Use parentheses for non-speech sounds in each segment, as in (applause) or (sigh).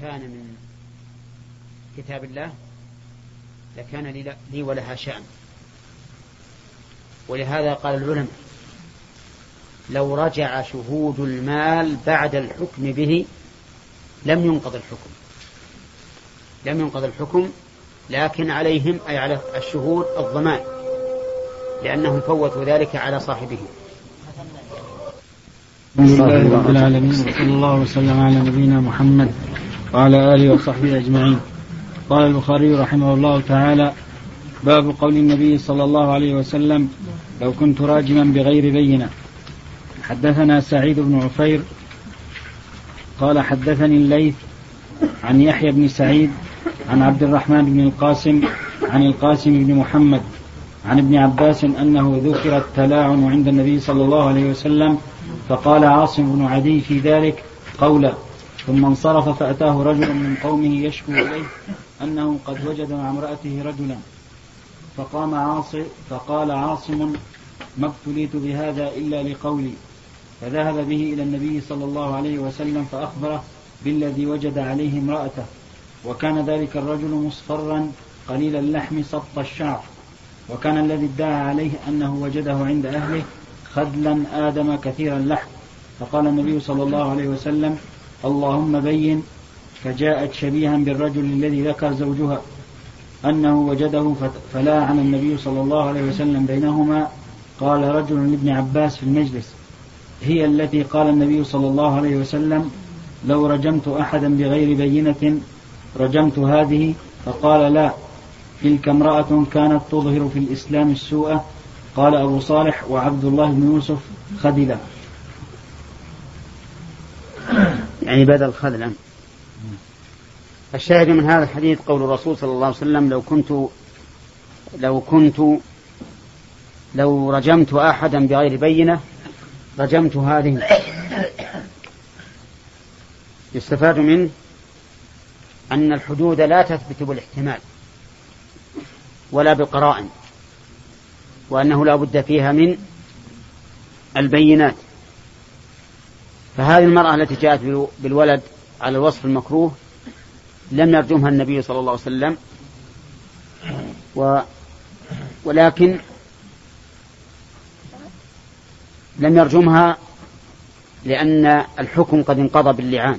كان من كتاب الله لكان لي, ولها شأن. ولهذا قال العلماء لو رجع شهود المال بعد الحكم به لم ينقض الحكم. لم ينقض الحكم لكن عليهم أي على الشهود الضمان لأنهم فوتوا ذلك على صاحبه الحمد لله رب العالمين وصلى الله وسلم على نبينا محمد. وعلى آله وصحبه أجمعين. قال البخاري رحمه الله تعالى باب قول النبي صلى الله عليه وسلم لو كنت راجما بغير بينة. حدثنا سعيد بن عفير قال حدثني الليث عن يحيى بن سعيد عن عبد الرحمن بن القاسم عن القاسم بن محمد عن ابن عباس أنه ذكر التلاعن عند النبي صلى الله عليه وسلم فقال عاصم بن عدي في ذلك قولا ثم انصرف فأتاه رجل من قومه يشكو إليه أنه قد وجد مع امرأته رجلا. فقام عاصم فقال عاصم ما ابتليت بهذا إلا لقولي. فذهب به إلى النبي صلى الله عليه وسلم فأخبره بالذي وجد عليه امرأته. وكان ذلك الرجل مصفرا قليل اللحم سبط الشعر. وكان الذي ادعى عليه أنه وجده عند أهله خدلا آدم كثير اللحم. فقال النبي صلى الله عليه وسلم اللهم بين فجاءت شبيها بالرجل الذي ذكر زوجها أنه وجده فلاعن النبي صلى الله عليه وسلم بينهما. قال رجل لابن عباس في المجلس هي التي قال النبي صلى الله عليه وسلم لو رجمت أحدا بغير بينة رجمت هذه. فقال لا تلك امرأة كانت تظهر في الإسلام السوء. قال أبو صالح وعبد الله بن يوسف خدلا يعني بدل خذلا الشاهد من هذا الحديث قول الرسول صلى الله عليه وسلم لو كنت لو كنت لو رجمت أحدا بغير بينة رجمت هذه. يستفاد منه أن الحدود لا تثبت بالاحتمال ولا بالقرائن وأنه لا بد فيها من البينات. فهذه المرأة التي جاءت بالولد على الوصف المكروه لم يرجمها النبي صلى الله عليه وسلم. و ولكن لم يرجمها لأن الحكم قد انقضى باللعان.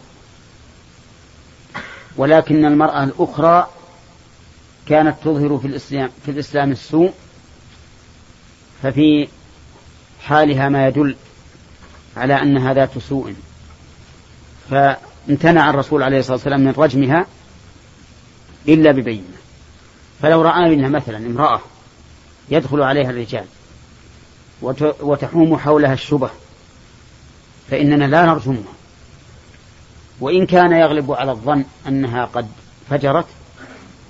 ولكن المرأة الأخرى كانت تظهر في الإسلام في الإسلام السوء ففي حالها ما يدل على أنها ذات سوء. فامتنع الرسول عليه الصلاة والسلام من رجمها إلا ببينة. فلو رأى منها مثلا امرأة يدخل عليها الرجال وتحوم حولها الشبه فإننا لا نرجمها. وإن كان يغلب على الظن أنها قد فجرت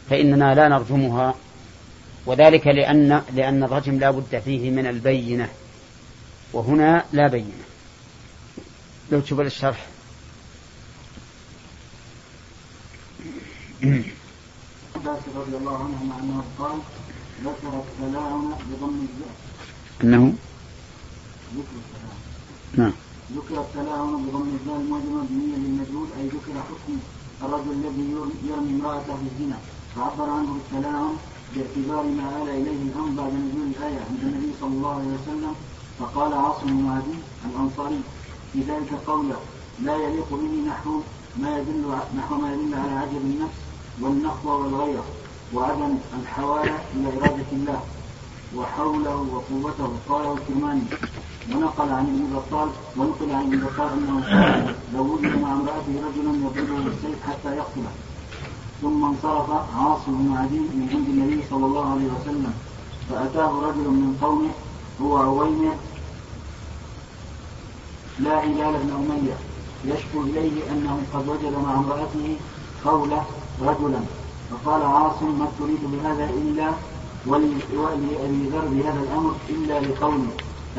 فإننا لا نرجمها. وذلك لأن لأن الرجم لا بد فيه من البينة. وهنا لا بينة. لو تشوف الشرح. عباس رضي الله عنه أنه قال ذكر التلاعن بضم الزاء أنه؟ ذكر التلاعن نعم. ذكر التلاعن بضم الزاء المعجمة بنية للمجهول أي ذكر حكم الرجل الذي يرمي امرأته بالزنا فعبر عنه بالتلاعن باعتبار ما آل إليه الأمر بعد نزول الآية عند النبي صلى الله عليه وسلم فقال عاصم بن عدي الأنصاري في ذلك قوله لا يليق به نحو ما يدل نحو ما يدل على عجب النفس والنخوة والغيرة وعدم الحوالة إلى إرادة الله وحوله وقوته. قاله الكرماني ونقل عن ابن بطال ونقل عن ابن بطال أنه قال لو وجد مع امرأته رجلا يضربه بالسيف حتى يقتله. ثم انصرف عاصم بن عدي من عند النبي صلى الله عليه وسلم فأتاه رجل من قومه هو عويمر لا هلال بن اميه يشكو إليه أنه قد وجد مع امرأته خوله رجلا. فقال عاصم ما تريد بهذا إلا ولأبي ذر بهذا الأمر إلا لقوله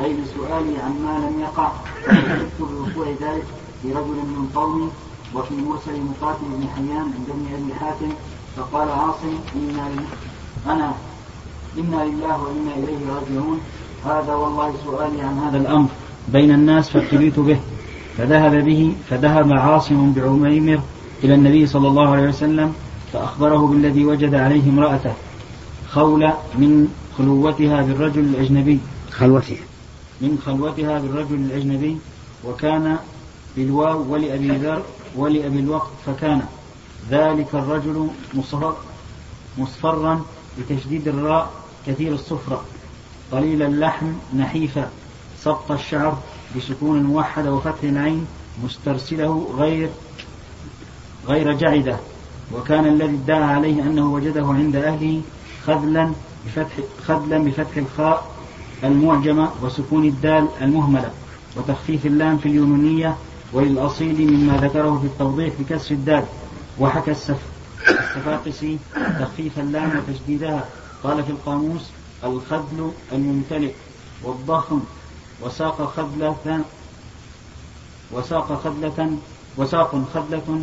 أي لسؤالي عما لم يقع. فكتبت بوقوع ذلك لرجل من قومي وفي مرسل مقاتل بن حيان عند ابن أبي حاتم. فقال عاصم إنا أنا إنا لله وإنا إليه راجعون. هذا والله سؤالي عن هذا الأمر. بين الناس فابتليت به فذهب به فذهب عاصم بعميمر إلى النبي صلى الله عليه وسلم فأخبره بالذي وجد عليه امرأته خولة من خلوتها بالرجل الأجنبي. خلوتها. من خلوتها بالرجل الأجنبي وكان بالواو ولأبي ذر ولأبي الوقت فكان ذلك الرجل مصفر مصفرا بتشديد الراء كثير الصفرة قليل اللحم نحيفا. سبط الشعر بسكون الموحد وفتح العين مسترسله غير غير جعدة. وكان الذي ادعى عليه أنه وجده عند أهله خذلا بفتح خذلا بفتح الخاء المعجمة وسكون الدال المهملة. وتخفيف اللام في اليونانية وللأصيل مما ذكره في التوضيح بكسر الدال. وحكى السف السفاقسي تخفيف اللام وتشديدها قال في القاموس الخذل الممتلئ والضخم وساق خذلة وساق خذلة وساق خذلة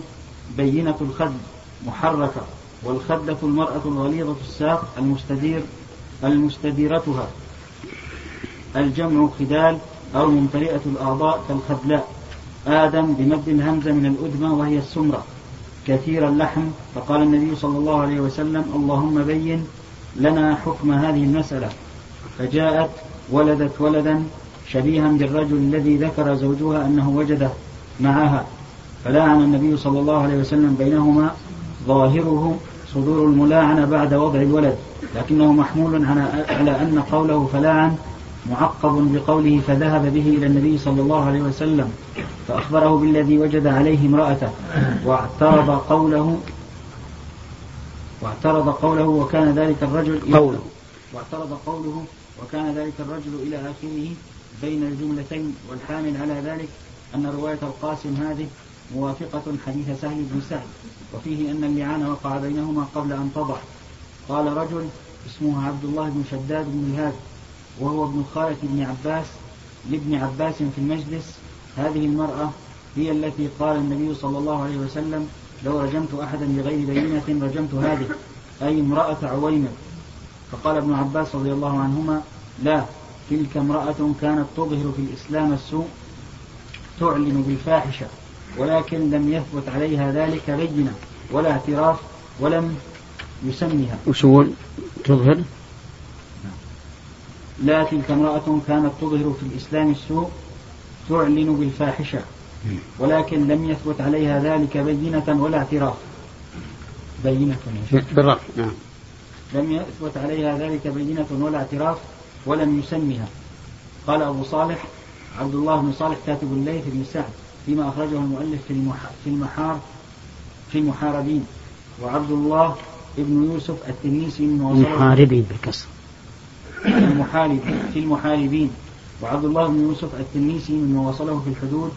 بينة الخذل محركة والخذلة المرأة الغليظة الساق المستدير المستديرتها الجمع خدال أو ممتلئة الأعضاء كالخذلاء آدم بمد الهمزة من الأدمى وهي السمرة. كثير اللحم فقال النبي صلى الله عليه وسلم اللهم بين لنا حكم هذه المسألة. فجاءت ولدت ولدا شبيها بالرجل الذي ذكر زوجها أنه وجده معها. فلاعن النبي صلى الله عليه وسلم بينهما ظاهره صدور الملاعنة بعد وضع الولد لكنه محمول على أن قوله فلاعن معقب بقوله فذهب به إلى النبي صلى الله عليه وسلم فأخبره بالذي وجد عليه امرأته واعترض قوله واعترض قوله وكان ذلك الرجل قوله. واعترض قوله وكان ذلك الرجل إلى آخره بين الجملتين والحامل على ذلك أن رواية القاسم هذه موافقة حديث سهل بن سعد وفيه أن اللعان وقع بينهما قبل أن تضع. قال رجل اسمه عبد الله بن شداد بن الهاد وهو ابن خالة بن عباس لابن عباس في المجلس هذه المرأة هي التي قال النبي صلى الله عليه وسلم لو رجمت أحدا بغير بينة رجمت هذه أي امرأة عويمر فقال ابن عباس رضي الله عنهما لا تلك امرأة كانت تظهر في الإسلام السوء تعلن بالفاحشة ولكن لم يثبت عليها ذلك بينة ولا اعتراف ولم يسمها. وشو تظهر؟ لا تلك امرأة كانت تظهر في الإسلام السوء تعلن بالفاحشة ولكن لم يثبت عليها ذلك بينة ولا اعتراف. بينة. بالرفع نعم. لم يثبت عليها ذلك بينة ولا اعتراف ولم يسمها. قال أبو صالح عبد الله بن صالح كاتب الليث بن سعد فيما أخرجه المؤلف في في المحار في المحاربين وعبد الله ابن يوسف التنيسي من المحاربين بالكسر المحارب في المحاربين وعبد الله بن يوسف التنيسي مما وصله في الحدود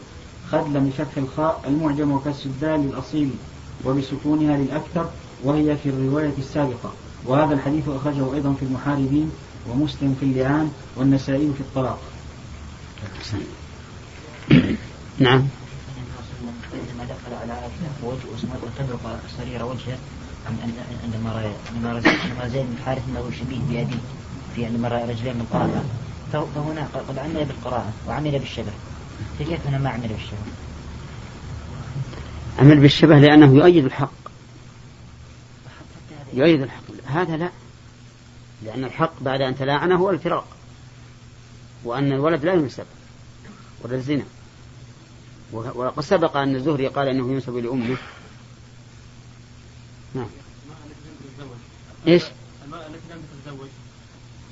خدل بفتح الخاء المعجم وكسر الدال الأصيل وبسكونها للأكثر وهي في الرواية السابقة. وهذا الحديث أخرجه أيضا في المحاربين ومسلم في اللعان والنسائي في الطلاق. نعم. عندما دخل على عائشة ووجهه وتبرق سرير وجهه عندما عندما زيد بن حارث انه شبيه بأبيه في عندما رأى رجلين من طالع فهنا قد عمل بالقراءة وعمل بالشبه فكيف هنا ما عمل بالشبه؟ عمل بالشبه لأنه يؤيد الحق. يؤيد الحق. هذا لا. لأن الحق بعد أن تلاعنه هو الفراق وأن الولد لا ينسب ولا الزنا. وقد سبق أن الزهري قال أنه ينسب لأمه. نعم. إيش؟ المرأة التي لم تتزوج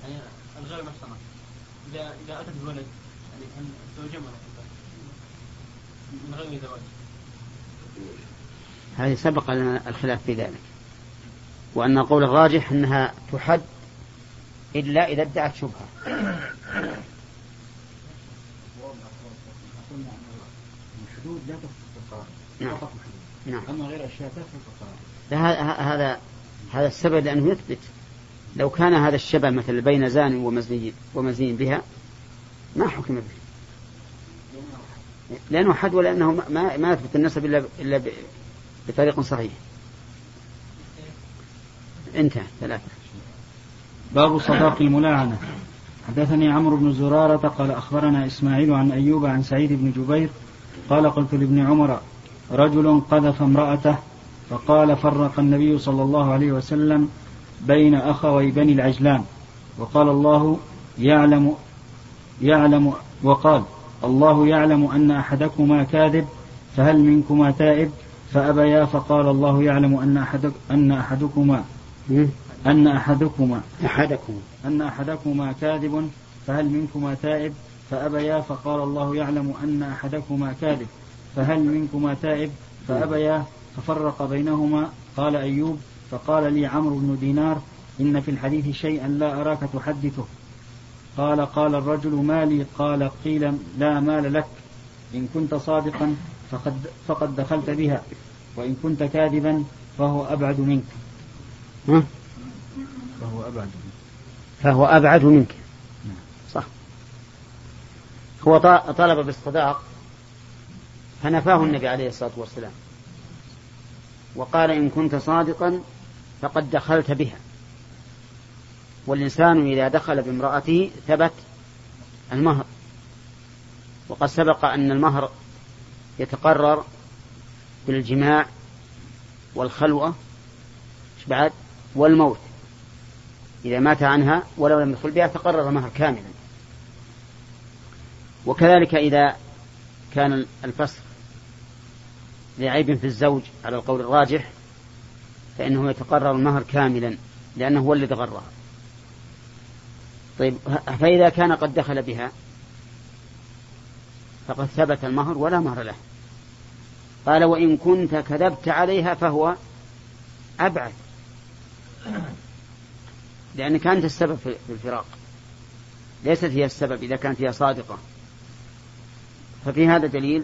يعني الغير محصنة إذا إذا أتت الولد يعني أن زوجها من غير زواج. هذه سبق لنا الخلاف في ذلك وأن القول الراجح أنها تحد إلا إذا ادعت شبهة. لا نعم. أما غير تفقد هذا هذا السبب لأنه يثبت. لو كان هذا الشبه مثل بين زان ومزني ومزني بها ما حكم به. لأنه حد ولأنه ما ما يثبت النسب إلا إلا بطريق صحيح. انتهى. ثلاثة. باب صداق الملاعنة حدثني عمرو بن زرارة قال أخبرنا إسماعيل عن أيوب عن سعيد بن جبير قال قلت لابن عمر رجل قذف امرأته فقال فرق النبي صلى الله عليه وسلم بين أخوي بني العجلان. وقال الله يعلم يعلم وقال الله يعلم أن أحدكما كاذب فهل منكما تائب؟ فأبيا فقال الله يعلم أن أحدك أن أحدكما أن أحدكما أحدكم. أن أحدكما كاذب فهل منكما تائب؟ فأبيا فقال الله يعلم أن أحدكما كاذب. فهل منكما تائب؟ فأبيا ففرق بينهما. قال أيوب فقال لي عمرو بن دينار إن في الحديث شيئا لا أراك تحدثه. قال قال الرجل ما لي؟ قال قيل لا مال لك. إن كنت صادقا فقد, فقد دخلت بها. وإن كنت كاذبا فهو أبعد منك؟ فهو أبعد منك. فهو أبعد منك. صح. هو طلب بالصداق فنفاه النبي عليه الصلاة والسلام. وقال إن كنت صادقا فقد دخلت بها. والإنسان إذا دخل بامرأته ثبت المهر. وقد سبق أن المهر يتقرر بالجماع والخلوة بعد؟ والموت. إذا مات عنها ولو لم يدخل بها تقرر المهر كاملا. وكذلك إذا كان الفسخ لعيب في الزوج على القول الراجح فإنه يتقرر المهر كاملا لأنه هو الذي غرها. طيب فإذا كان قد دخل بها فقد ثبت المهر ولا مهر له. قال وإن كنت كذبت عليها فهو أبعد لأنك أنت السبب في في الفراق. ليست هي السبب إذا كانت هي صادقة. ففي هذا دليل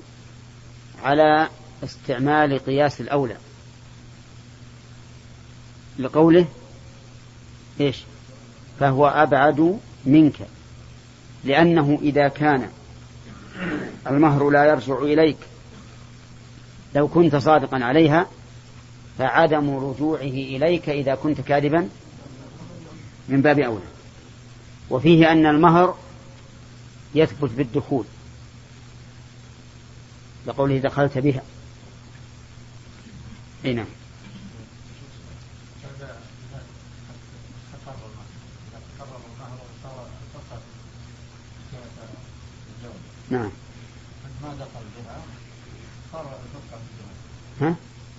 على استعمال قياس الأولى. لقوله إيش؟ فهو أبعد منك. لأنه إذا كان المهر لا يرجع إليك. لو كنت صادقا عليها فعدم رجوعه إليك إذا كنت كاذبا من باب أولى. وفيه أن المهر يثبت بالدخول. لقوله دخلت بها. أي نعم. نعم. ما دخل بها صار الفرقة من ها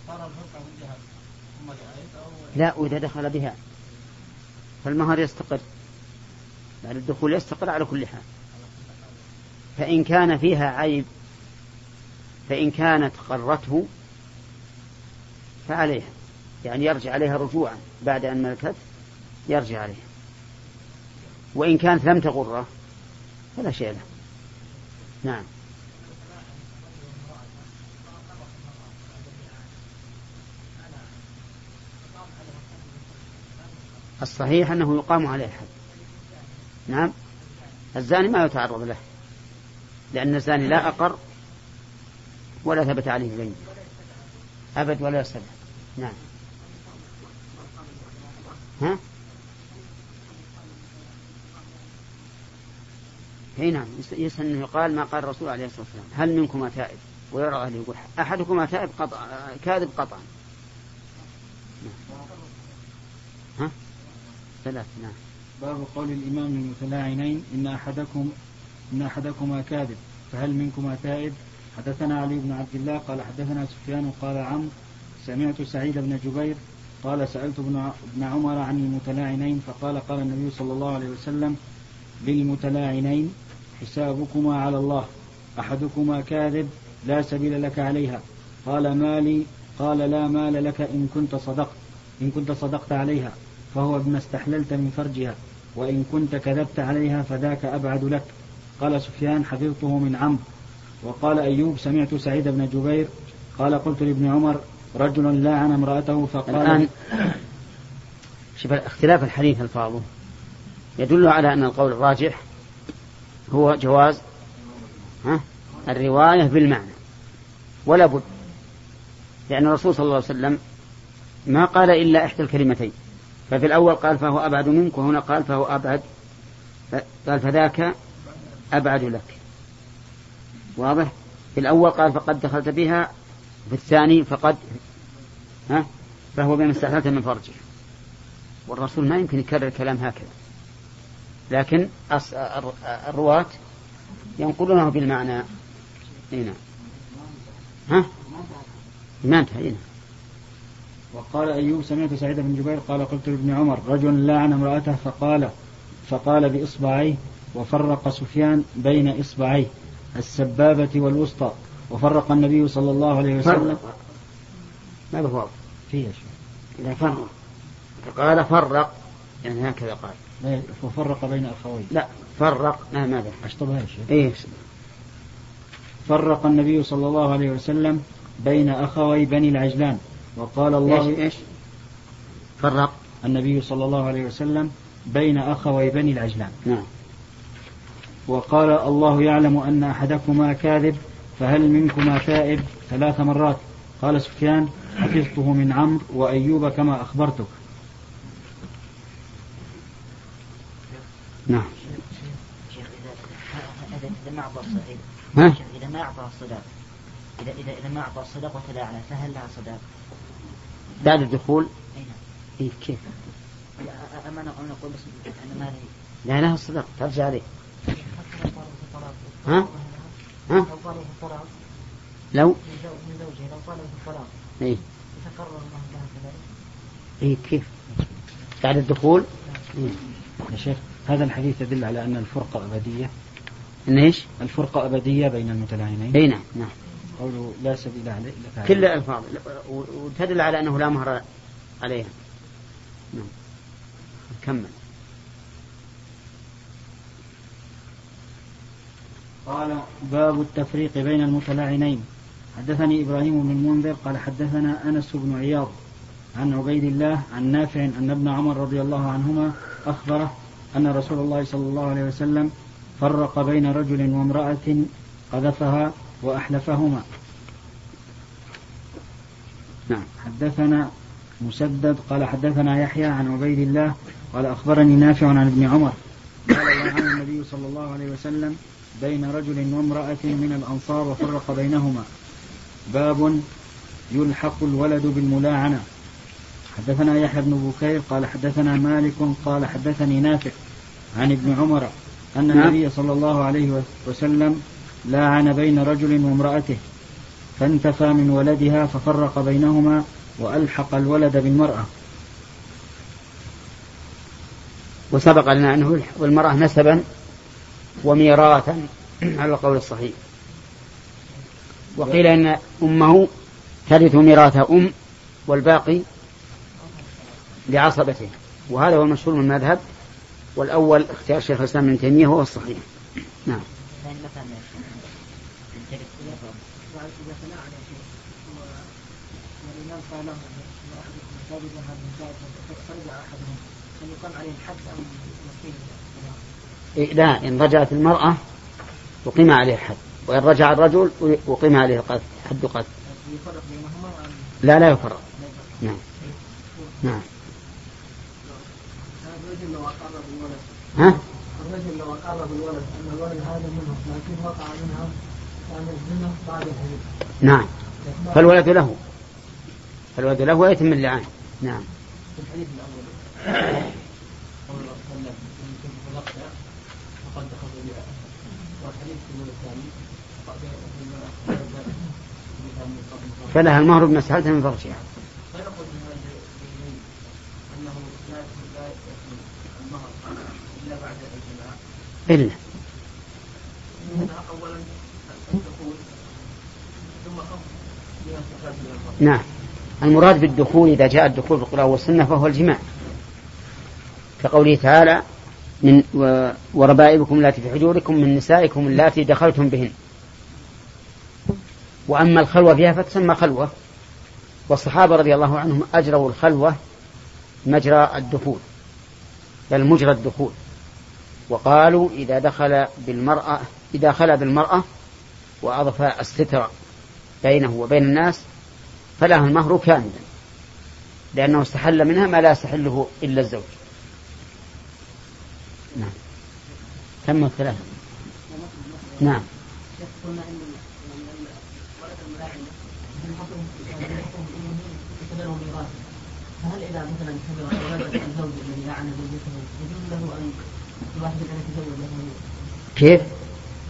صار الفرقة من أو لا وإذا دخل بها. فالمهر يستقر بعد الدخول يستقر على كل حال. فإن كان فيها عيب فإن كانت قرته فعليها يعني يرجع عليها رجوعا بعد أن ملكت يرجع عليها. وإن كانت لم تغره فلا شيء له. نعم. الصحيح أنه يقام عليه الحد نعم. الزاني ما يتعرض له لأن الزاني لا أقر ولا ثبت عليه بين أبد ولا يستبعد نعم. ها؟ أي نعم. يسأل أنه يقال ما قال الرسول عليه الصلاة والسلام. هل منكما تائب؟ ويرى أهل يقول أحدكما تائب قطع كاذب قطعا. نعم. ها؟ ثلاث نعم. باب قول الإمام للمتلاعنين إن أحدكم إن أحدكما كاذب فهل منكما تائب؟ حدثنا علي بن عبد الله قال حدثنا سفيان قال عمرو سمعت سعيد بن جبير قال سألت ابن عمر عن المتلاعنين فقال قال النبي صلى الله عليه وسلم للمتلاعنين حسابكما على الله أحدكما كاذب لا سبيل لك عليها قال مالي قال لا مال لك إن كنت صدقت إن كنت صدقت عليها. فهو بما استحللت من فرجها وإن كنت كذبت عليها فذاك أبعد لك. قال سفيان حفظته من عمرو. وقال أيوب سمعت سعيد بن جبير. قال قلت لابن عمر رجل لاعن امرأته فقال الآن شوف اختلاف الحديث الفاظه يدل على أن القول الراجح هو جواز ها الرواية بالمعنى. ولا بد لأن الرسول صلى الله عليه وسلم ما قال إلا إحدى الكلمتين. ففي الأول قال فهو أبعد منك وهنا قال فهو أبعد. قال فذاك أبعد لك. واضح؟ في الأول قال فقد دخلت بها في الثاني فقد ها؟ فهو بما استحللت من فرجه. والرسول ما يمكن يكرر الكلام هكذا. لكن الرواة ينقلونه بالمعنى. هنا ها؟ ما انتهى هنا وقال أيوب سمعت سعيد بن جبير قال قلت لابن عمر رجل لعن امرأته فقال فقال بإصبعيه وفرق سفيان بين إصبعيه السبابة والوسطى وفرق النبي صلى الله عليه وسلم. ما هو؟ في إذا فرق. قال فرق يعني هكذا قال. لا وفرق بين أخوين لا فرق. لا ماذا؟ أشطبها يا شيخ. إيه. فرق النبي صلى الله عليه وسلم بين أخوي بني العجلان. وقال الله إيش, إيش؟ فرق. النبي صلى الله عليه وسلم بين أخوي بني العجلان. نعم. وقال الله يعلم أن أحدكما كاذب فهل منكما تائب؟ ثلاث مرات. قال سفيان حفظته من عمرو وأيوب كما أخبرتك. نعم. شيخ إذا ما أعطى ها؟ إذا ما أعطى الصداق إذا إذا إذا ما أعطى الصداق وتلاعنه فهل لها صداق؟ بعد الدخول أي نعم إيه كيف؟ أما أنا أقول بس أنا ما لي لا لها الصداق ترجع عليه ها؟ ها؟ لو طالب الطلاق لو من زوجها لو طالب الطلاق إيه يتقرر الله لها كذلك إيه كيف؟ بعد الدخول إيه. يا شيخ هذا الحديث يدل على أن الفرقة أبدية إن إيش؟ الفرقة أبدية بين المتلاعنين إي نعم نعم قوله لا سبيل عليه كل الألفاظ وتدل على أنه لا مهر عليها. نعم. كمل. قال باب التفريق بين المتلاعنين. حدثني إبراهيم بن المنذر قال حدثنا أنس بن عياض عن عبيد الله عن نافع أن ابن عمر رضي الله عنهما أخبره أن رسول الله صلى الله عليه وسلم فرق بين رجل وامرأة قذفها وأحلفهما. نعم. حدثنا مسدد قال حدثنا يحيى عن عبيد الله قال أخبرني نافع عن ابن عمر. قال لعن النبي صلى الله عليه وسلم بين رجل وامرأة من الأنصار وفرق بينهما. باب يلحق الولد بالملاعنة. حدثنا يحيى بن بكير قال حدثنا مالك قال حدثني نافع عن ابن عمر أن نعم. النبي صلى الله عليه وسلم لاعن بين رجل وامرأته فانتفى من ولدها ففرق بينهما وألحق الولد بالمرأة. وسبق لنا أنه والمرأة نسبا وميراثا (clears throat) على القول الصحيح. وقيل إن أمه ترث ميراث أم والباقي لعصبته وهذا هو المشهور من المذهب والأول اختيار شيخ الإسلام ابن تيمية هو الصحيح. نعم. يعني مثلا تلك إذا تلاعن شيء والإمام قال له لا إن رجعت المرأة أقيم عليه الحد وإن رجع الرجل أقيم عليه القتل حد قتل لا لا يفرق. نعم. نعم. الرجل لو أقر بالولد ها؟ الرجل لو أقر بالولد أن الولد هذا منه لكن وقع منها كان الزنا بعد الحدود نعم. فالولد له. فالولد له ويتم اللعان. نعم. في الحديث الأول. قول الله صلى الله عليه وسلم إن كنت طلقت فقد دخلت بها والحديث في الثاني فقد فلها المهر من فرجها. فيقول من الجماع. إلا. منها اولا الدخول ثم نعم. المراد بالدخول إذا جاء الدخول في القرآن والسنة فهو الجماع. كقوله تعالى من وربائبكم اللاتي في حجوركم من نسائكم اللاتي دخلتم بهن. وأما الخلوة فيها فتسمى خلوة. والصحابة رضي الله عنهم أجروا الخلوة مجرى الدخول بل مجرى الدخول. وقالوا إذا دخل بالمرأة إذا خلا بالمرأة وأضفى الستر بينه وبين الناس فله المهر كاملا. لأنه استحل منها ما لا يستحله إلا الزوج. نعم. تم الثلاثة نعم. فهل إذا مثلا كبر الزوج الذي زوجته يجوز له أن الواحد ان يتزوج له كيف؟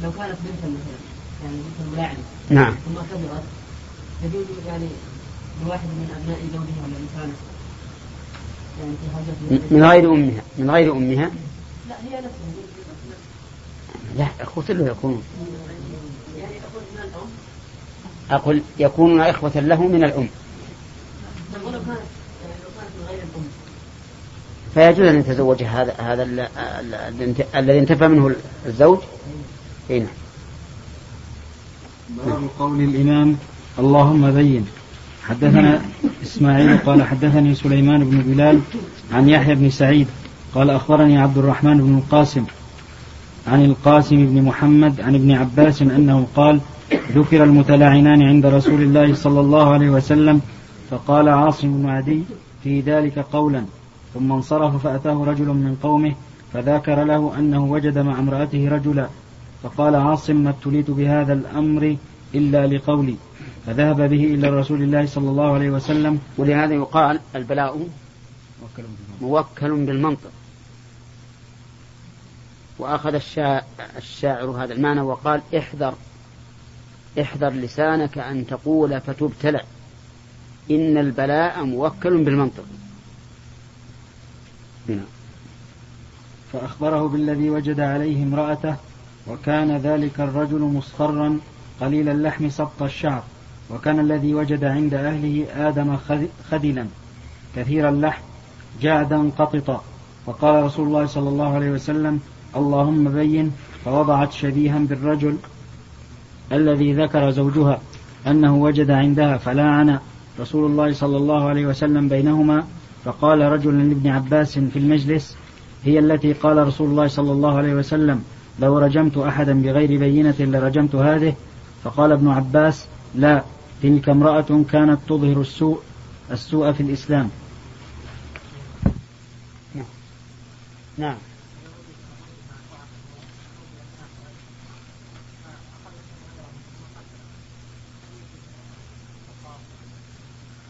لو كانت بنتا مثلا يعني بنت ملاعنة نعم. ثم كبرت يجوز يعني لواحد من أبناء زوجها الذي كانت يعني في من غير أمها. من غير أمها؟ لا هي نفسها. لا أخوة له يكون. يعني أقول يكونون إخوة له من الأم. نقول لو كانت يعني لو كانت من غير الأم. فيجوز أن يتزوج هذا هذا ال- ال- ال- الذي انتفى منه الزوج؟ اي نعم. باب قول الإمام اللهم بين حدثنا إسماعيل قال حدثني سليمان بن بلال عن يحيى بن سعيد قال أخبرني عبد الرحمن بن القاسم عن القاسم بن محمد عن ابن عباس أنه قال ذكر المتلاعنان عند رسول الله صلى الله عليه وسلم فقال عاصم بن عدي في ذلك قولا ثم انصرف فأتاه رجل من قومه فذكر له أنه وجد مع امرأته رجلا فقال عاصم ما ابتليت بهذا الأمر إلا لقولي فذهب به إلى رسول الله صلى الله عليه وسلم. ولهذا يقال البلاء موكل بالمنطق. وأخذ الشاعر, الشاعر هذا المعنى وقال احذر احذر لسانك أن تقول فتبتلى إن البلاء موكل بالمنطق. نعم فأخبره بالذي وجد عليه امرأته وكان ذلك الرجل مصفرا قليل اللحم سبط الشعر. وكان الذي وجد عند أهله آدم خذ- خدلا كثير اللحم جعدا قططا. فقال رسول الله صلى الله عليه وسلم اللهم بين. فوضعت شبيها بالرجل الذي ذكر زوجها أنه وجد عندها فلاعن رسول الله صلى الله عليه وسلم بينهما. فقال رجل لابن عباس في المجلس هي التي قال رسول الله صلى الله عليه وسلم لو رجمت أحدا بغير بينة لرجمت هذه. فقال ابن عباس لا تلك امرأة كانت تظهر السوء السوء في الإسلام. نعم.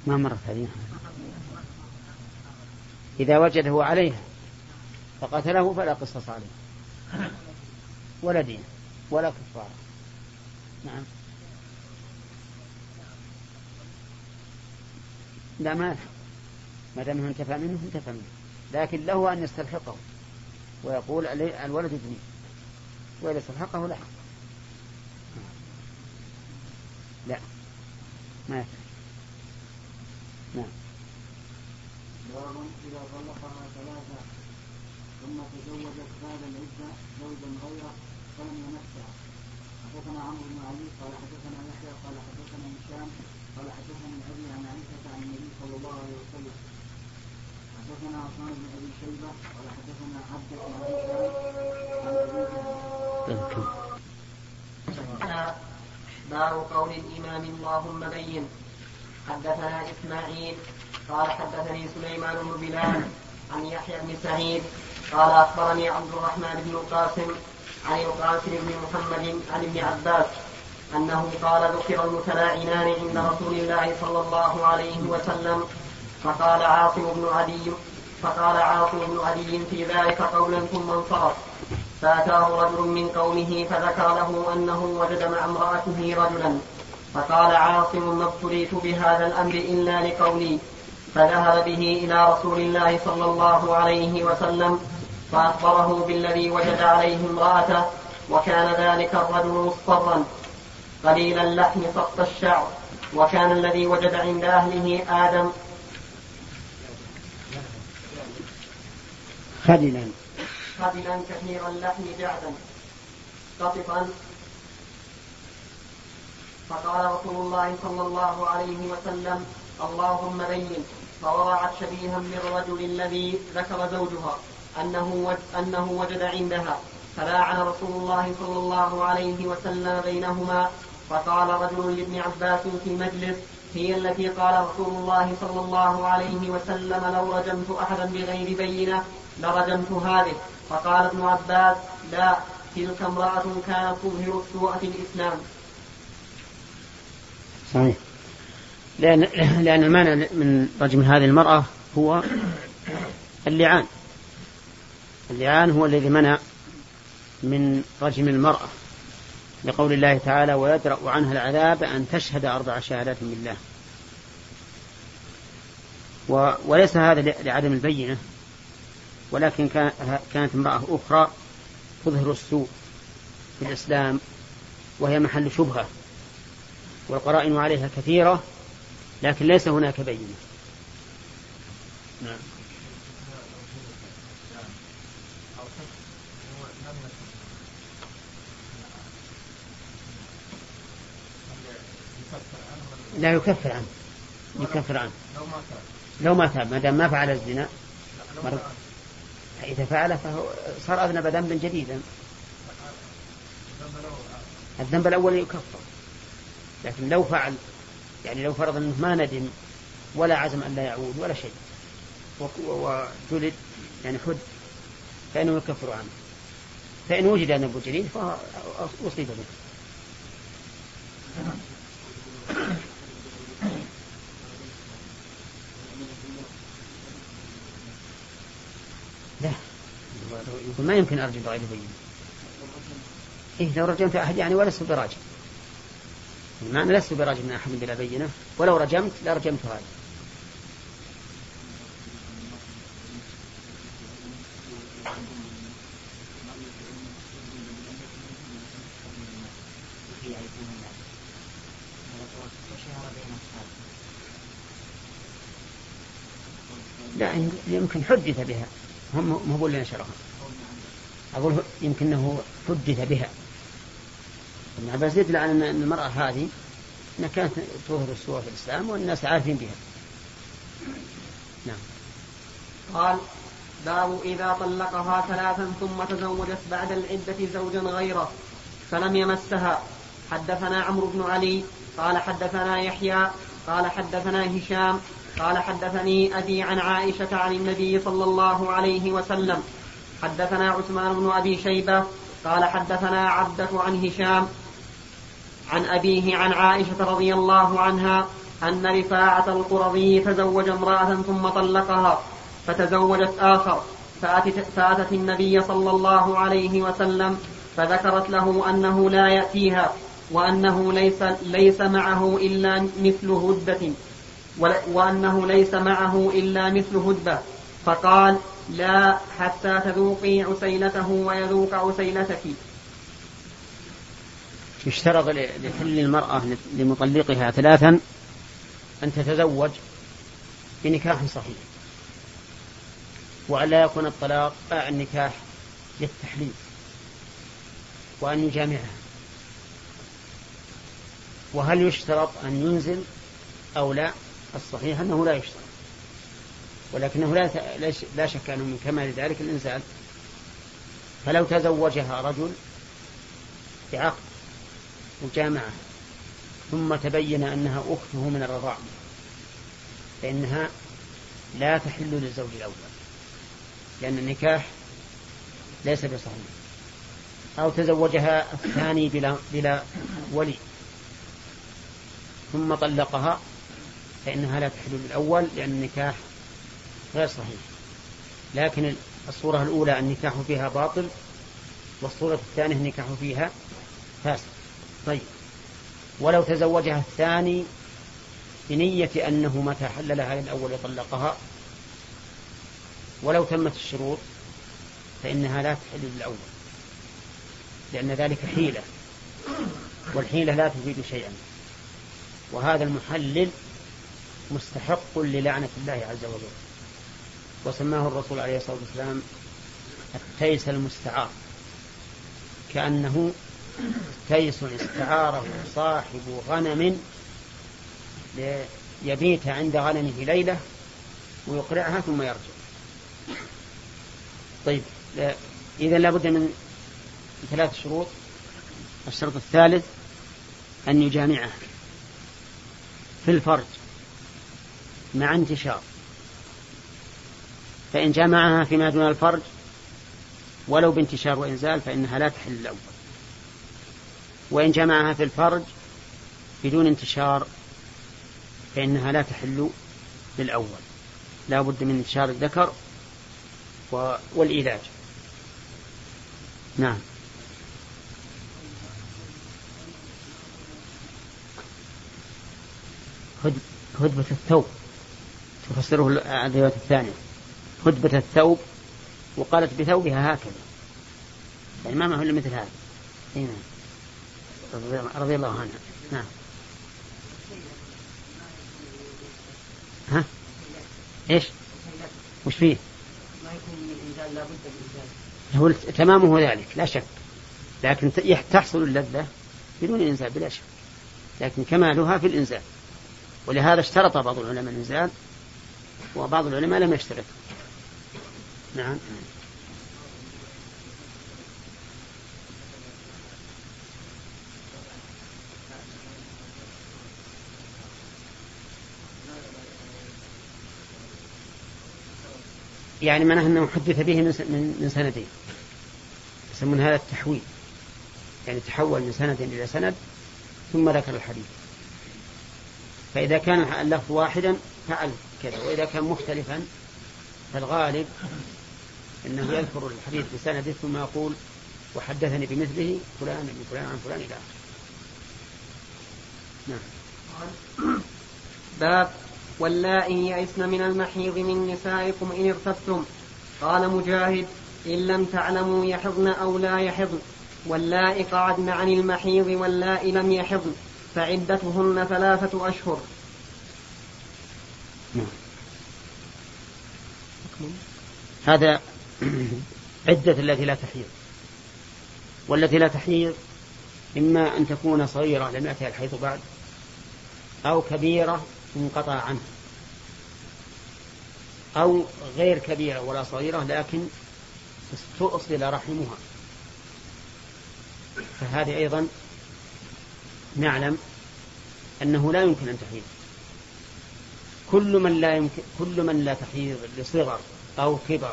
ما مرت هذه إذا وجده عليها فقتله فلا قصص عليه. ولا دين ولا كفارة. نعم. لا ما يلحق ما دام انتفى منه انتفى منه. لكن له أن يستلحقه ويقول الولد ابني. وإذا استلحقه لا. لا. ما نعم. باب إذا طلقها ثلاثة ثم تزوجت بعد العدة زوجا غيره فلم يمسها حدثنا عمرو بن علي قال حدثنا يحيى قال حدثنا هشام قال حدثني أبي عن عائشة عن النبي صلى الله عليه وسلم. حدثنا عثمان بن أبي شيبة قال حدثنا عبد بن عن أبيه باب قول الإمام اللهم بين. حدثنا إسماعيل قال حدثني سليمان بن بلال عن يحيى بن سعيد قال أخبرني عبد الرحمن بن القاسم عن القاسم بن محمد عن ابن عباس. أنه قال ذكر المتلاعنان عند رسول الله صلى الله عليه وسلم فقال عاصم بن عدي فقال عاصم بن عدي في ذلك قولا ثم انصرف. فأتاه رجل من قومه فذكر له أنه وجد مع امرأته رجلا. فقال عاصم ما ابتليت بهذا الأمر إلا لقولي. فذهب به إلى رسول الله صلى الله عليه وسلم فأخبره بالذي وجد عليه امرأته وكان ذلك الرجل مصفرا قليل اللحم سقط الشعر وكان الذي وجد عند أهله آدم. خللا. خبلا كثير اللحم جعدا. قططا فقال رسول الله صلى الله عليه وسلم اللهم بين. فوضعت شبيها بالرجل الذي ذكر زوجها أنه وجد, أنه وجد عندها. فلاعن رسول الله صلى الله عليه وسلم بينهما فقال رجل لابن عباس في المجلس هي التي قال رسول الله صلى الله عليه وسلم لو رجمت أحدا بغير بينة لرجمت هذه. فقال ابن عباس لا تلك امرأة كانت تظهر السوء في الإسلام. صحيح. لأن, لأن المانع من رجم هذه المرأة هو اللعان. اللعان هو الذي منع من رجم المرأة. لقول الله تعالى ويدرأ عنها العذاب أن تشهد أربع شهادات بالله وليس هذا لعدم البينة ولكن كانت امرأة أخرى تظهر السوء في الإسلام وهي محل شبهة والقرائن عليها كثيرة لكن ليس هناك بينة. نعم. لا يكفر عنه. يكفر عنه. لو ما تاب. ما دام ما فعل الزنا. إذا فعل. فهو صار أذنب ذنبا جديدا. الذنب الأول يكفر. لكن لو فعل يعني لو فرض أنه ما ندم ولا عزم أن لا يعود ولا شيء. وجلد يعني حد فإنه يكفر عنه. فإن وجد ذنب جديد فأصيب به لا يقول ما يمكن أرجو بغير بين إيه لو رجمت أحد يعني ولست براجم. المعنى لست براجم من أحد بلا بينة. ولو رجمت لرجمت هذا. لا يمكن حدث بها. هم هو اللي نشرها أقول يمكنه حدث بها. ابن عباس يدل على أن المرأة هذه أنها كانت تظهر السوء في الإسلام والناس عارفين بها. نعم. قال باب إذا طلقها ثلاثا ثم تزوجت بعد العدة زوجا غيره فلم يمسها. حدثنا عمرو بن علي قال حدثنا يحيى قال حدثنا هشام قال حدثني أبي عن عائشة عن النبي صلى الله عليه وسلم حدثنا عثمان بن أبي شيبة قال حدثنا عبدة عن هشام عن أبيه عن عائشة رضي الله عنها أن رفاعة القرظي تزوج امرأة ثم طلقها فتزوجت آخر فأتت, فأتت النبي صلى الله عليه وسلم فذكرت له أنه لا يأتيها وأنه ليس, ليس معه إلا مثل هدة وأنه ليس معه إلا مثل هدبة فقال لا حتى تذوقي عسيلته ويذوق عسيلتك. يشترط لكل المرأة لمطلقها ثلاثا أن تتزوج بنكاح صحيح وأن لا يكون الطلاق النكاح للتحليل وأن يجامعها. وهل يشترط أن ينزل أو لا؟ الصحيح أنه لا يشترط. ولكنه لا لا شك أنه من كمال ذلك الإنزال فلو تزوجها رجل بعقد وجامعه ثم تبين أنها أخته من الرضاع فإنها لا تحل للزوج الأول لأن النكاح ليس بصحيح. أو تزوجها الثاني بلا, بلا ولي ثم طلقها فإنها لا تحل للأول لأن النكاح غير صحيح. لكن الصورة الأولى النكاح فيها باطل والصورة الثانية النكاح فيها فاسد طيب. ولو تزوجها الثاني بنية أنه متى حل لها للأول يطلقها ولو تمت الشروط فإنها لا تحل للأول لأن ذلك حيلة والحيلة لا تفيد شيئا. وهذا المحلل مستحق للعنة الله عز وجل. وسماه الرسول عليه الصلاة والسلام التيس المستعار. كأنه تيس استعاره صاحب غنم يبيت عند غنمه ليلة ويقرعها ثم يرجع. طيب إذا لابد من ثلاث شروط. الشرط الثالث أن يجامعه في الفرج مع انتشار. فإن جمعها فيما دون الفرج ولو بانتشار وإنزال فإنها لا تحل الأول. وإن جمعها في الفرج بدون انتشار فإنها لا تحل للأول. لا بد من انتشار الذكر والإيلاج نعم. هدبة الثوب تفسره الرواية الثانية. هدبة الثوب وقالت بثوبها هكذا. يعني ما معه إلا مثل هذا. نعم. رضي الله عنها. نعم. ها؟ إيش؟ وش فيه؟ ما يكون الانزال لابد من هو تمامه ذلك لا شك. لكن تحصل اللذة بدون إنزال بلا شك. لكن كمالها في الإنزال ولهذا اشترط بعض العلماء الإنزال وبعض العلماء لم يشترط نعم. يعني معناه أنه حدث به من سندين. يسمون هذا التحويل. يعني تحول من سند إلى سند ثم ذكر الحديث. فإذا كان اللفظ واحدا فعل كذا. وإذا كان مختلفا فالغالب أنه يذكر الحديث بسنده ثم يقول وحدثني بمثله فلان من فلان عن فلان إلى آخره. نعم. باب واللائي يئسن من المحيض من نسائكم إن ارتبتم. قال مجاهد إن لم تعلموا يحضن أو لا يحضن. واللائي قعدن عن المحيض واللائي لم يحضن. فعدتهن ثلاثة أشهر. نعم. هذا عدة التي لا تحيض. والتي لا تحيض إما أن تكون صغيرة لم يأتها الحيض بعد أو كبيرة انقطع عنها أو غير كبيرة ولا صغيرة لكن استؤصل رحمها. فهذه أيضا نعلم أنه لا يمكن أن تحيض. كل من لا يمكن كل من لا تحيض لصغر أو كبر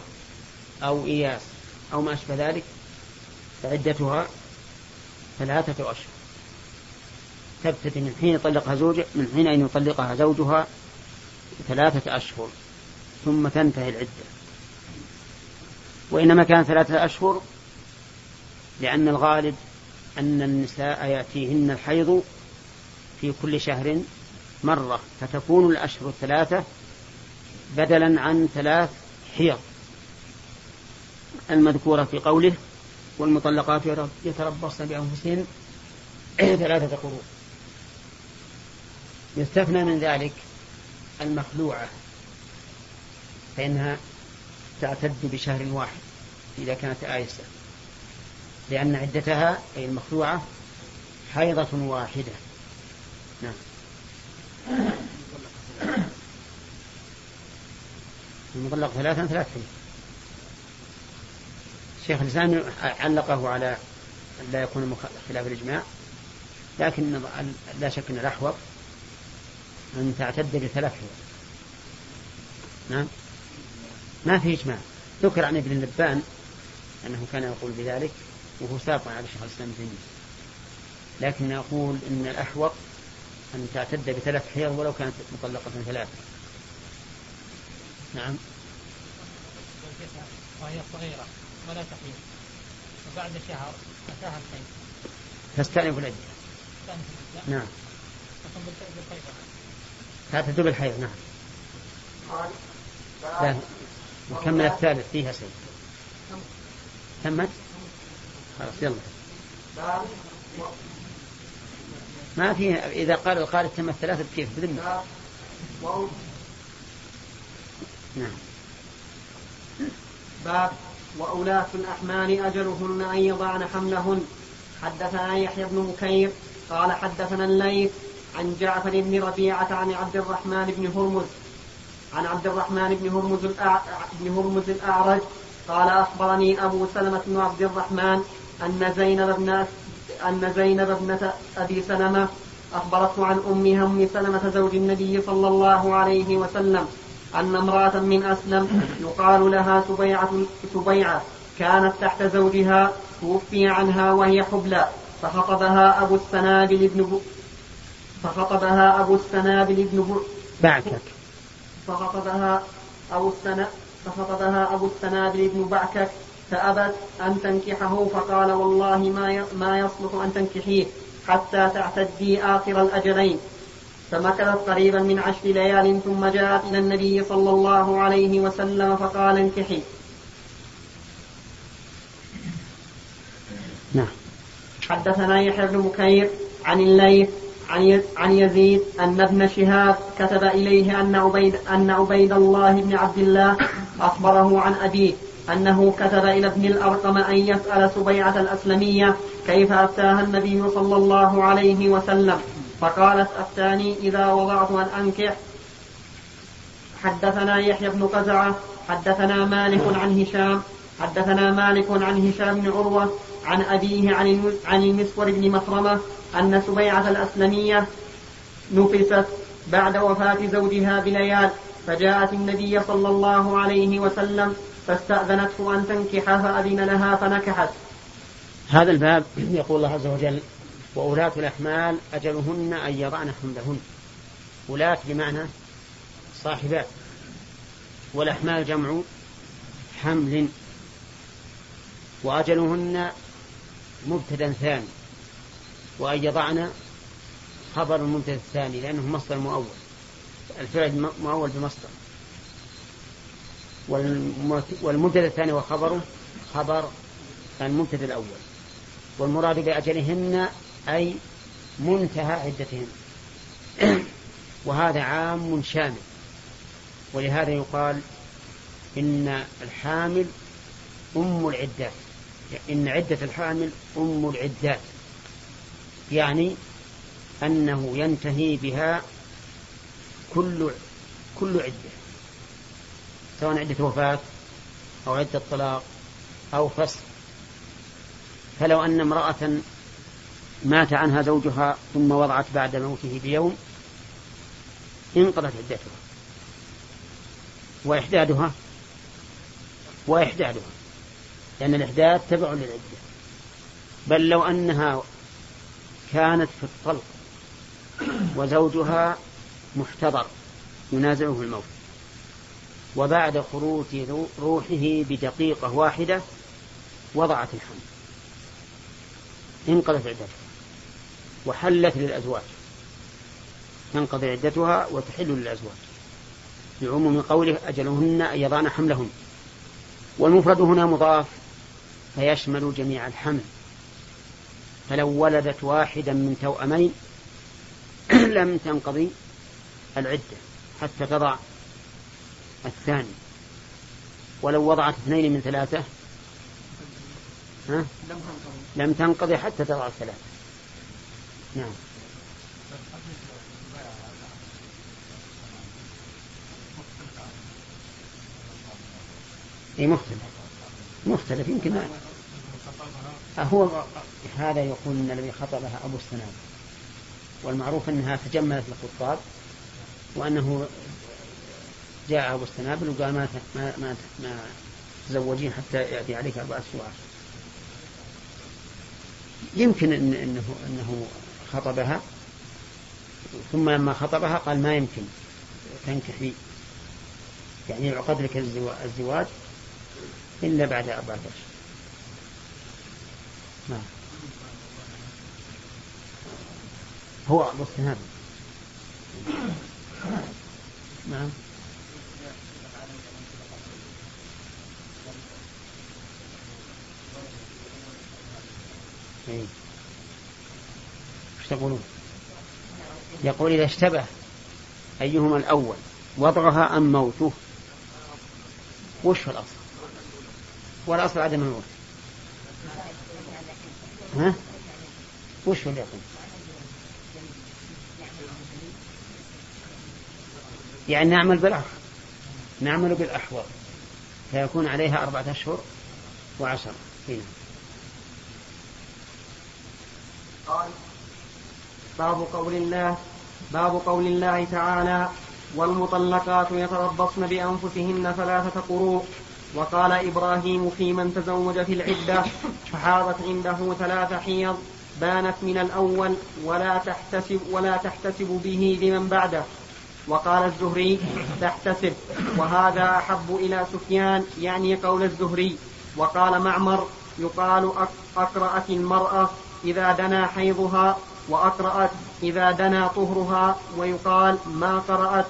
أو إياس أو ما أشبه ذلك فعدتها ثلاثة أشهر. تبتدي من حين يطلقها زوجها من حين أن يطلقها زوجها ثلاثة أشهر ثم تنتهي العدة. وإنما كان ثلاثة أشهر لأن الغالب أن النساء يأتيهن الحيض في كل شهر مرة فتكون الأشهر الثلاثة بدلا عن ثلاث حيض. المذكورة في قوله والمطلقات يتربصن بأنفسهن (clears throat) ثلاثة قروء يستثنى من ذلك المخلوعة فإنها تعتد بشهر واحد إذا كانت آيسة لأن عدتها أي المخلوعة حيضة واحدة. نعم. المطلق ثلاثا ثلاث حيض. الشيخ الإسلام علقه على أن لا يكون خلاف الإجماع لكن لا شك أن الأحوط أن تعتد بثلاث حيض نعم؟ ما في إجماع. ذكر عن ابن اللبان أنه كان يقول بذلك وهو سابق على الشيخ الإسلام ابن لكن أقول إن الأحوط أن تعتد بثلاث حيض ولو كانت مطلقة ثلاثة. نعم؟ وهي صغيرة. ولا تحيض وبعد شهر أتاها الحيض تستأنف العدة. نعم. تعتد بالحيض نعم. لا. نكمل الثالث فيها سيد تمت خلاص يلا. ما في إذا قال القارئ تم الثلاثة كيف؟ بذمة نعم. باب وأولاة الأحمال أجلهن أن يضعن حملهن. حدثنا يحيى بن بكير قال حدثنا الليث عن جعفر بن ربيعة عن عبد الرحمن بن هرمز. عن عبد الرحمن بن هرمز بن هرمز الأعرج قال أخبرني أبو سلمة بن عبد الرحمن أن زينب بن أن زينب ابنة أبي سلمة أخبرته عن أمها أم سلمة زوج النبي صلى الله عليه وسلم أن امرأة من أسلم يقال لها سبيعة سبيعة كانت تحت زوجها توفي عنها وهي حبلى فخطبها أبو السنابل بن فخطبها أبو السنابل بن بعكك. فخطبها أبو السنابل فخطبها أبو السنابل بن بعكك فأبت أن تنكحه فقال والله ما ما يصلح أن تنكحيه حتى تعتدي آخر الأجلين. فمكثت قريبا من عشر ليال ثم جاءت إلى النبي صلى الله عليه وسلم فقال انكحي. نعم. حدثنا يحيى بن بكير عن الليث عن يزيد أن ابن شهاب كتب إليه أن عبيد أن عبيد الله بن عبد الله أخبره عن أبيه أنه كتب إلى ابن الأرقم أن يسأل سبيعة الأسلمية كيف أفتاها النبي صلى الله عليه وسلم. فقالت أفتاني إذا وضعت أن أنكح حدثنا يحيى بن قزعة حدثنا مالك عن هشام حدثنا مالك عن هشام بن عروة عن أبيه عن عن المسور بن مخرمة أن سبيعة الأسلمية نفست بعد وفاة زوجها بليال فجاءت النبي صلى الله عليه وسلم فاستأذنته أن تنكح فأذن لها فنكحت. هذا الباب يقول الله عز وجل وأولاة الأحمال أجلهن أن يضعن حملهن. ولاة بمعنى صاحبات. والأحمال جمع حمل. وأجلهن مبتدا ثاني. وأن يضعن خبر المبتدا الثاني لأنه مصدر مؤول. الفعل مؤول بمصدر. والمبتدا الثاني وخبره خبر المبتدا الأول. والمراد بأجلهن أي منتهى عدتهن (clears throat) وهذا عام شامل. ولهذا يقال إن الحامل أم العدات إن عدة الحامل أم العدات يعني أنه ينتهي بها كل كل عدة. سواء عدة وفاة أو عدة طلاق أو فصل فلو أن امرأة مات عنها زوجها ثم وضعت بعد موته بيوم انقضت عدتها. وإحدادها وإحدادها. لأن الإحداد تبع للعدة. بل لو أنها كانت في الطلق وزوجها محتضر ينازعه الموت. وبعد خروج روحه بدقيقة واحدة وضعت الحمل. انقضت عدتها. وحلت للأزواج. تنقضي عدتها وتحل للأزواج. لعموم قوله أجلهن أن يضعن حملهن. والمفرد هنا مضاف فيشمل جميع الحمل. فلو ولدت واحدا من توأمين (clears throat) لم تنقضي العدة حتى تضع الثاني. ولو وضعت اثنين من ثلاثة ها؟ لم تنقضي حتى تضع الثلاثة. نعم. اي مختلف. مختلف. يمكن هو هذا يقول إن الذي خطبها أبو السنان. والمعروف أنها تجملت الخطاب وأنه جاء أبو السنابل وقال ما ما ما, ما تزوجين حتى يأتي عليك أربعة شهور يمكن إن انه إنه خطبها ثم لما خطبها قال ما يمكن تنكحي يعني يعقد لك الزواج إلا بعد أربعة أشهر. نعم. هو مستهاب نعم. إيش تقولون يقول إذا اشتبه أيهما الأول وضعها أم موته؟ وش الأصل؟ والأصل عدم الموت. ها؟ وش هو اليقين يعني نعمل بالأخ. نعمل بالأحوال. فيكون عليها أربعة أشهر وعشرة هنا قال باب قول الله باب قول الله تعالى والمطلقات يتربصن بأنفسهن ثلاثة قروء وقال إبراهيم في من تزوج في العدة فحاضت عنده ثلاث حيض بانت من الأول ولا تحتسب ولا تحتسب به لمن بعده وقال الزهري تحتسب وهذا أحب إلى سفيان يعني قول الزهري وقال معمر يقال أقرأت المرأة إذا دنا حيضها وأقرأت إذا دنا طهرها ويقال ما قرأت.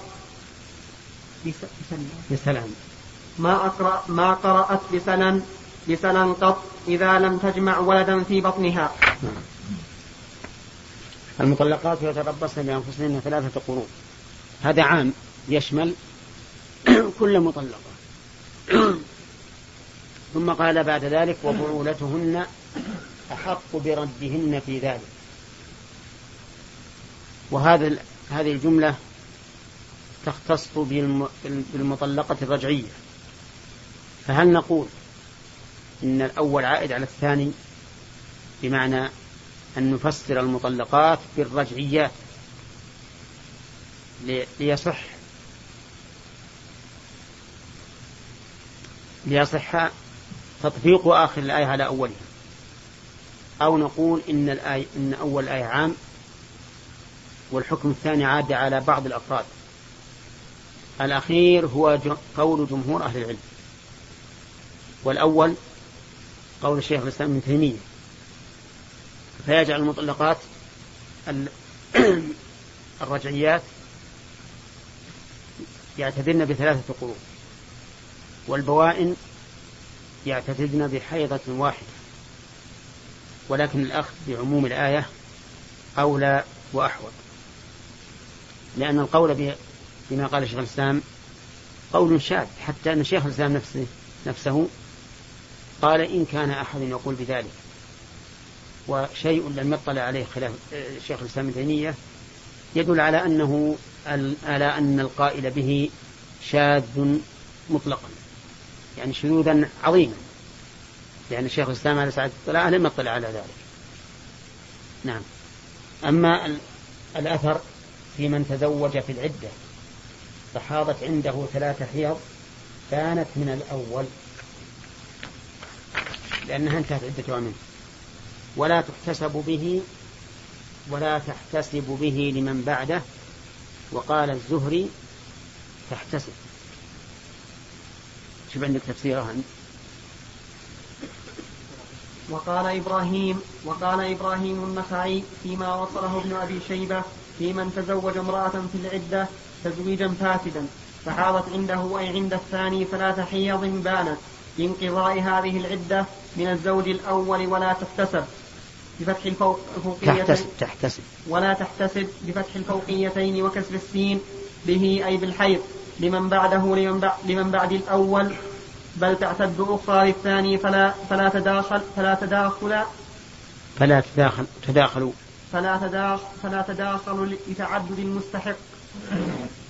بسلام ما أقرأ ما قرأت بسلا بسلا قط إذا لم تجمع ولدا في بطنها. المطلقات يتربصن بأنفسهن ثلاثة قروء هذا عام يشمل كل مطلقة. ثم قال بعد ذلك وبعولتهن أحق بردهن في ذلك. وهذا هذه الجملة تختص بالمطلقة الرجعية. فهل نقول إن الأول عائد على الثاني؟ بمعنى أن نفسر المطلقات بالرجعيات ليصح ليصح تطبيق آخر الآية على أولها. أو نقول إن الآية إن أول الآية عام والحكم الثاني عاد على بعض الأفراد. الأخير هو قول جمهور أهل العلم. والأول قول الشيخ الإسلام ابن تيمية. فيجعل المطلقات (clears throat) الرجعيات يعتدن بثلاثة قرون والبوائن يعتدن بحيضة واحدة. ولكن الأخذ بعموم الآية أولى وأحوط. لأن القول بما قال شيخ الإسلام قول شاذ حتى أن شيخ الإسلام نفسه, نفسه قال إن كان أحد يقول بذلك. وشيء لم يطلع عليه خلاف شيخ الإسلام ابن تيمية يدل على أنه على أن القائل به شاذ مطلقا يعني شذوذا عظيما. لأن الشيخ الإسلام عليه الصلاة والسلام لم يطلع على ذلك. نعم. أما الأثر في من تزوج في العدة فحاضت عنده ثلاثة حيض كانت من الأول لأنها انتهت عدتها منه ولا تحتسب به ولا تحتسب به لمن بعده. وقال الزهري تحتسب. شوف عندك تفسيرها. وقال إبراهيم وقال إبراهيم النخعي فيما وصله ابن أبي شيبة في من تزوج امرأة في العدة تزويجا فاسدا فحاضت عنده أي عند الثاني ثلاث حيض بانت. بانقضاء هذه العدة من الزوج الأول ولا تحتسب بفتح الفوقيتين تحتسب تحتسب. ولا تحتسب بفتح الفوقيتين وكسر السين به أي بالحيض. لمن بعده لمن, بعد لمن بعد الأول. بل تعتد أخرى للثاني فلا فلا تداخل فلا تداخل. فلا تداخل تداخلوا. فلا تداخل فلا تداخل لتعدد المستحق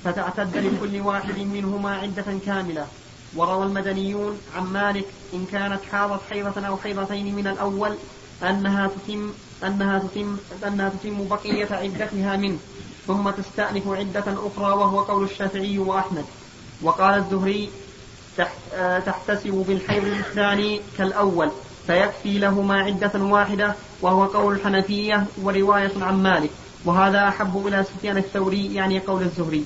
فتعتد لكل واحد منهما عدة كاملة. وروى المدنيون عن مالك إن كانت حاضت حيضة أو حيضتين من الأول أنها تتم أنها تتم أنها تتم بقية عدتها منه. ثم تستأنف عدة أخرى وهو قول الشافعي وأحمد. وقال الزهري تحتسب بالحيض الثاني كالأول. فيكفي لهما عدة واحدة وهو قول الحنفية ورواية عن مالك. وهذا أحب إلى سفيان الثوري يعني قول الزهري.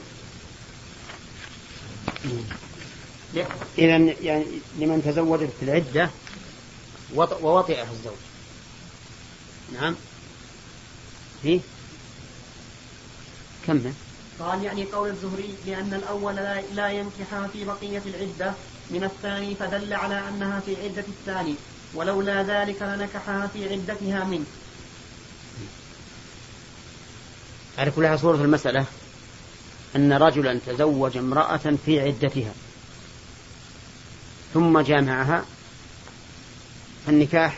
إذا يعني لمن تزوجت في العدة ووطئها الزوج. نعم. في كمل. قال يعني قول الزهري لأن الأول لا, لا ينكحها في بقية العدة من الثاني فدل على أنها في عدة الثاني ولولا ذلك لنكحها في عدتها منه. على كل صورة المسألة أن رجلا تزوج امرأة في عدتها ثم جامعها فالنكاح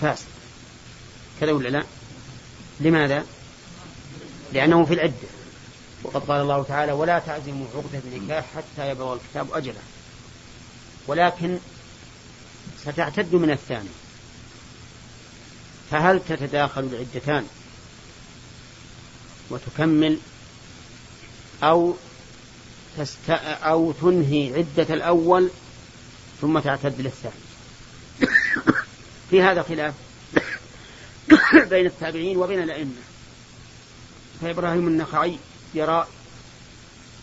فاسد. كذا ولا لا؟ لماذا؟ لأنه في العدة. وقد قال الله تعالى ولا تعزموا عقدة النكاح حتى يبلغ الكتاب أجله. ولكن ستعتد من الثاني. فهل تتداخل العدتان وتكمل أو تست... أو تنهي عدة الأول ثم تعتد للثاني؟ في هذا خلاف بين التابعين وبين الأئمة. فإبراهيم النخعي يرى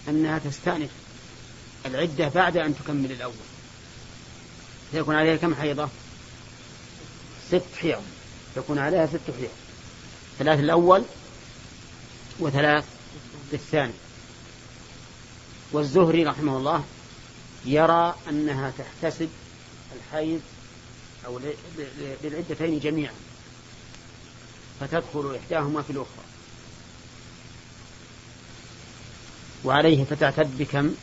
أنها تستأنف العدة بعد أن تكمل الأول. سيكون عليها كم حيضة؟ ست حيض. يكون عليها ست حيض. ثلاث الأول وثلاث بالثاني والزهري رحمه الله يرى أنها تحتسب الحيض أو للعدتين جميعا فتدخل إحداهما في الأخرى. وعليه فتعتد بكم؟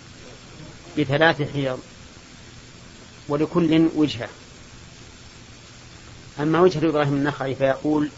بثلاث حيض. ولكل وجهة. أما وجهة إبراهيم النخعي فيقول